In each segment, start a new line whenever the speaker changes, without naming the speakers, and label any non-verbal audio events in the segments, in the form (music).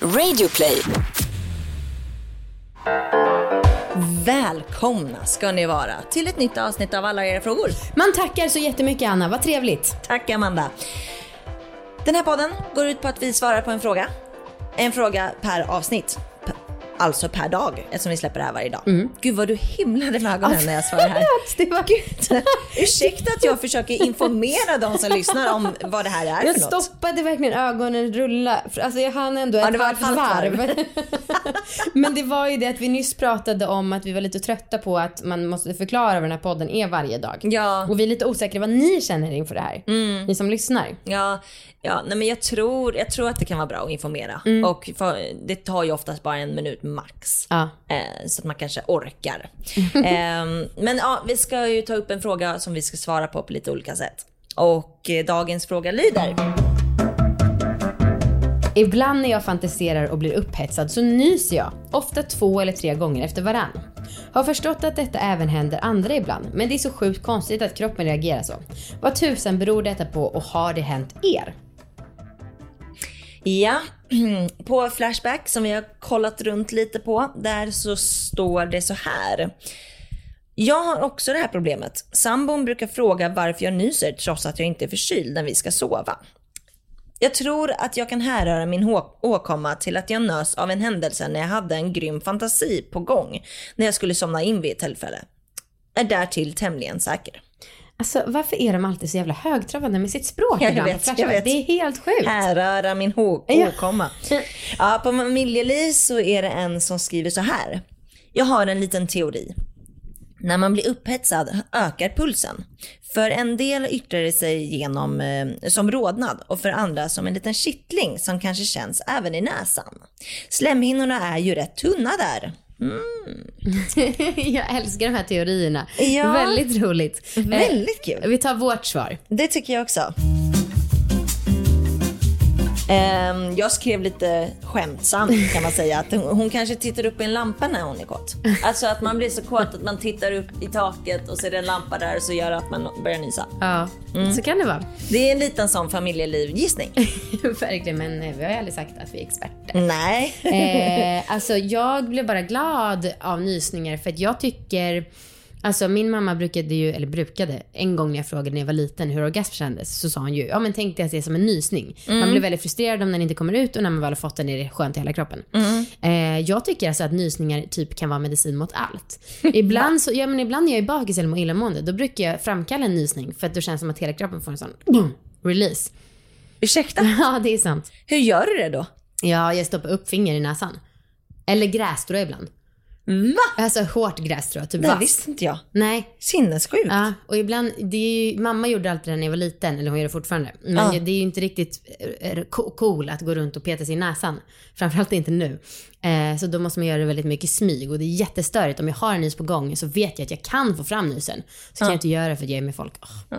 Radioplay.
Välkomna ska ni vara till ett nytt avsnitt av alla era frågor.
Man tackar så jättemycket Anna, vad trevligt.
Tack Amanda. Den här podden går ut på att vi svarar på en fråga. En fråga per avsnitt. Alltså per dag eftersom vi släpper det här varje dag. Gud vad du himlade med ögonen när jag svarar här.
det var
Gud. Ursäkta att jag försöker informera de som lyssnar om vad det här är
Jag
för något.
stoppade verkligen ögonen rulla. Alltså jag hann ändå
Ja,
ett
det var
halvt varv. Men det var ju det att vi nyss pratade om att vi var lite trötta på att man måste förklara vad den här podden är varje dag.
Ja.
Och vi är lite osäkra vad ni känner inför det här. Ni som lyssnar.
Ja, ja nej men jag tror, jag tror att det kan vara bra att informera. Och för, det tar ju oftast bara en minut max.
Ja.
Eh, så att man kanske orkar. (laughs) Ehm, men ja, vi ska ju ta upp en fråga som vi ska svara på på lite olika sätt. Och eh, dagens fråga lyder.
Ibland när jag fantiserar och blir upphetsad så nyser jag. Ofta två eller tre gånger efter varann. Har förstått att detta även händer andra ibland, men det är så sjukt konstigt att kroppen reagerar så. Vad tusan beror detta på och har det hänt er?
Ja, (clears throat) på Flashback som vi har kollat runt lite på, där så står det så här. Jag har också det här problemet. Sambon brukar fråga varför jag nyser trots att jag inte är förkyld när vi ska sova. Jag tror att jag kan härröra min åkomma till att jag nös av en händelse när jag hade en grym fantasi på gång när jag skulle somna in vid ett tillfälle. Är därtill tämligen säker.
Alltså varför är de alltid så jävla högtravande med sitt språk (laughs)
Jag vet, jag vet.
Det är helt sjukt.
Härröra min hå-
Ja.
åkomma. Ja, på familjeliv så är det en som skriver så här. Jag har en liten teori. När man blir upphetsad ökar pulsen. För en del yttrar det sig genom, eh, som rodnad och för andra som en liten kittling som kanske känns även i näsan. Slemhinnorna är ju rätt tunna där. (laughs)
jag älskar de här teorierna.
Ja.
Väldigt roligt.
Väldigt kul.
Eh, vi tar vårt svar.
Det tycker jag också. Ehm, jag skrev lite skämtsamt kan man säga att hon, kanske tittar upp i en lampa när hon är kåt. Alltså att man blir så kåt att man tittar upp i taket och ser en lampa där så gör det att man börjar nysa.
Ja,
Mm.
så kan det vara.
Det är en liten sån familjelivgissning. (laughs)
Verkligen, men vi har ju aldrig sagt att vi är experter.
Nej.
eh, alltså jag blev bara glad av nysningar för att jag tycker Alltså min mamma brukade ju, eller brukade, en gång när jag frågade när jag var liten hur orgasm kändes så sa hon ju, ja men tänk dig att det är som en nysning. Man blir väldigt frustrerad om den inte kommer ut och när man väl har fått den är det skönt i hela kroppen. Eh, jag tycker alltså att nysningar typ kan vara medicin mot allt. (laughs) Ibland, så, ja, men ibland när jag är bakis eller mår illamående då brukar jag framkalla en nysning för att då känns det som att hela kroppen får en sån (clears throat) release.
Ursäkta, (laughs)
Ja det är sant.
hur gör du det då?
Ja, jag stoppar upp finger i näsan. Eller grässtrå ibland.
Va?
Alltså hårt grässtrå, typ
Det
vass.
visste inte jag.
Nej.
Sinnessjukt.
Ja, och ibland, det är ju, mamma gjorde alltid det när jag var liten, eller hon gör det fortfarande. Men
Ja.
det är ju inte riktigt eh, co- cool att gå runt och peta sig i näsan. Framförallt inte nu. Eh, så då måste man göra det väldigt mycket i smyg och det är jättestörigt. Om jag har en nys på gång så vet jag att jag kan få fram nysen. Så kan jag inte göra det för att jag är med folk. Åh.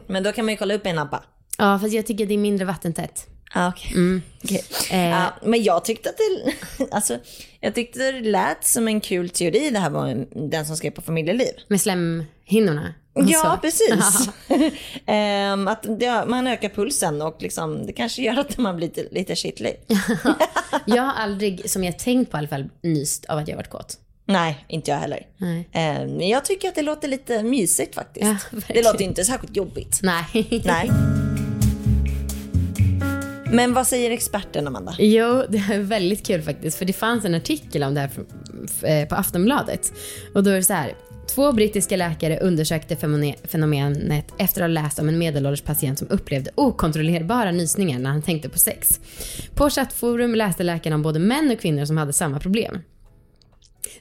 (laughs)
Men då kan man ju kolla upp en lampa.
Ja, fast jag tycker det är mindre vattentätt.
Ah, okej. Okej.
Eh.
Ja, men jag tyckte att det, (laughs) alltså, jag tyckte det lät som en kul teori det här var den som skrev på familjeliv.
Med slemhinnorna.
Ja,
så.
precis. (laughs) Ehm, att det, man ökar pulsen och liksom, det kanske gör att man blir lite, lite kittlig. (laughs)
Jag har aldrig, som jag tänkt på i alla fall, nyst av att jag varit kåt.
Nej, inte jag heller. Ehm, men jag tycker att det låter lite mysigt faktiskt.
Ja,
det låter inte särskilt jobbigt.
Nej.
Nej. Men vad säger experten Amanda?
Jo, det är väldigt kul faktiskt. För det fanns en artikel om det här eh, på Aftonbladet. Och då är det så här. Två brittiska läkare undersökte fenomenet efter att ha läst om en medelålders patient som upplevde okontrollerbara nysningar när han tänkte på sex. På chattforum läste läkarna om både män och kvinnor som hade samma problem.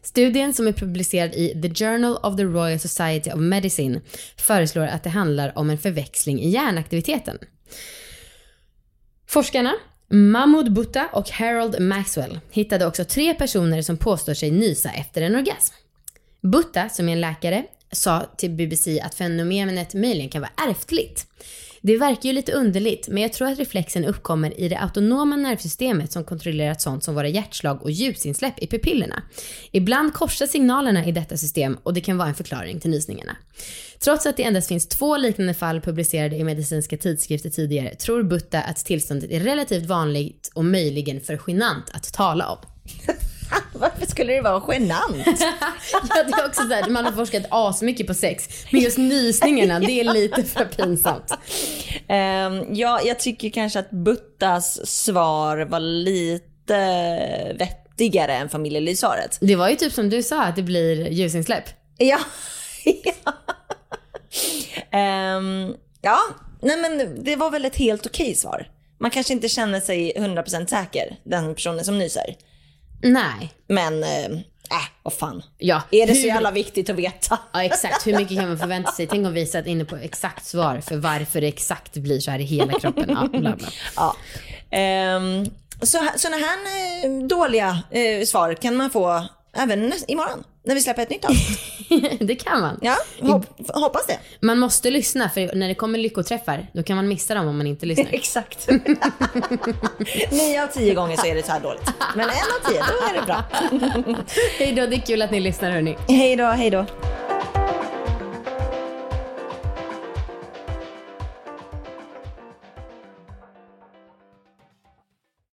Studien som är publicerad i The Journal of the Royal Society of Medicine föreslår att det handlar om en förväxling i hjärnaktiviteten. Forskarna Mahmoud Butta och Harold Maxwell hittade också tre personer som påstår sig nysa efter en orgasm. Butta, som är en läkare, sa till BBC att fenomenet möjligen kan vara ärftligt. Det verkar ju lite underligt, men jag tror att reflexen uppkommer i det autonoma nervsystemet som kontrollerat sånt som våra hjärtslag och ljusinsläpp i pupillerna. Ibland korsar signalerna i detta system och det kan vara en förklaring till nysningarna. Trots att det endast finns två liknande fall publicerade i medicinska tidskrifter tidigare tror Butta att tillståndet är relativt vanligt och möjligen för genant att tala om. (laughs) (laughs)
Varför skulle det vara genant? (laughs)
ja, det är också så här, man har forskat asmycket på sex, men just nysningarna, det är lite för pinsamt.
Um, ja, jag tycker kanske att Buttas svar var lite vettigare än familjelivssvaret.
Det var ju typ som du sa, att det blir ljusinsläpp.
Ja. um, (laughs) ja, nej men det var väl ett helt okej svar. Man kanske inte känner sig 100% säker, den personen som nyser.
Nej.
Men, äh, vad fan.
Ja.
Är det så jävla viktigt att veta?
Ja, exakt. Hur mycket kan man förvänta sig? Tänk om vi satt inne på exakt svar för varför det exakt blir så här i hela kroppen. Ja, bla bla.
Ja. Um, så, sådana här eh, dåliga eh, svar kan man få även imorgon när vi släpper ett nytt avsnitt. (laughs)
det kan man.
Ja, hop hoppas det.
Man måste lyssna för när det kommer lyckoträffar då kan man missa dem om man inte lyssnar. (laughs)
Exakt. (laughs) Nio av tio gånger så är det så här dåligt. Men en av tio, då är det bra.
hej då, det är kul att ni lyssnar hörni.
Hej då, hej då.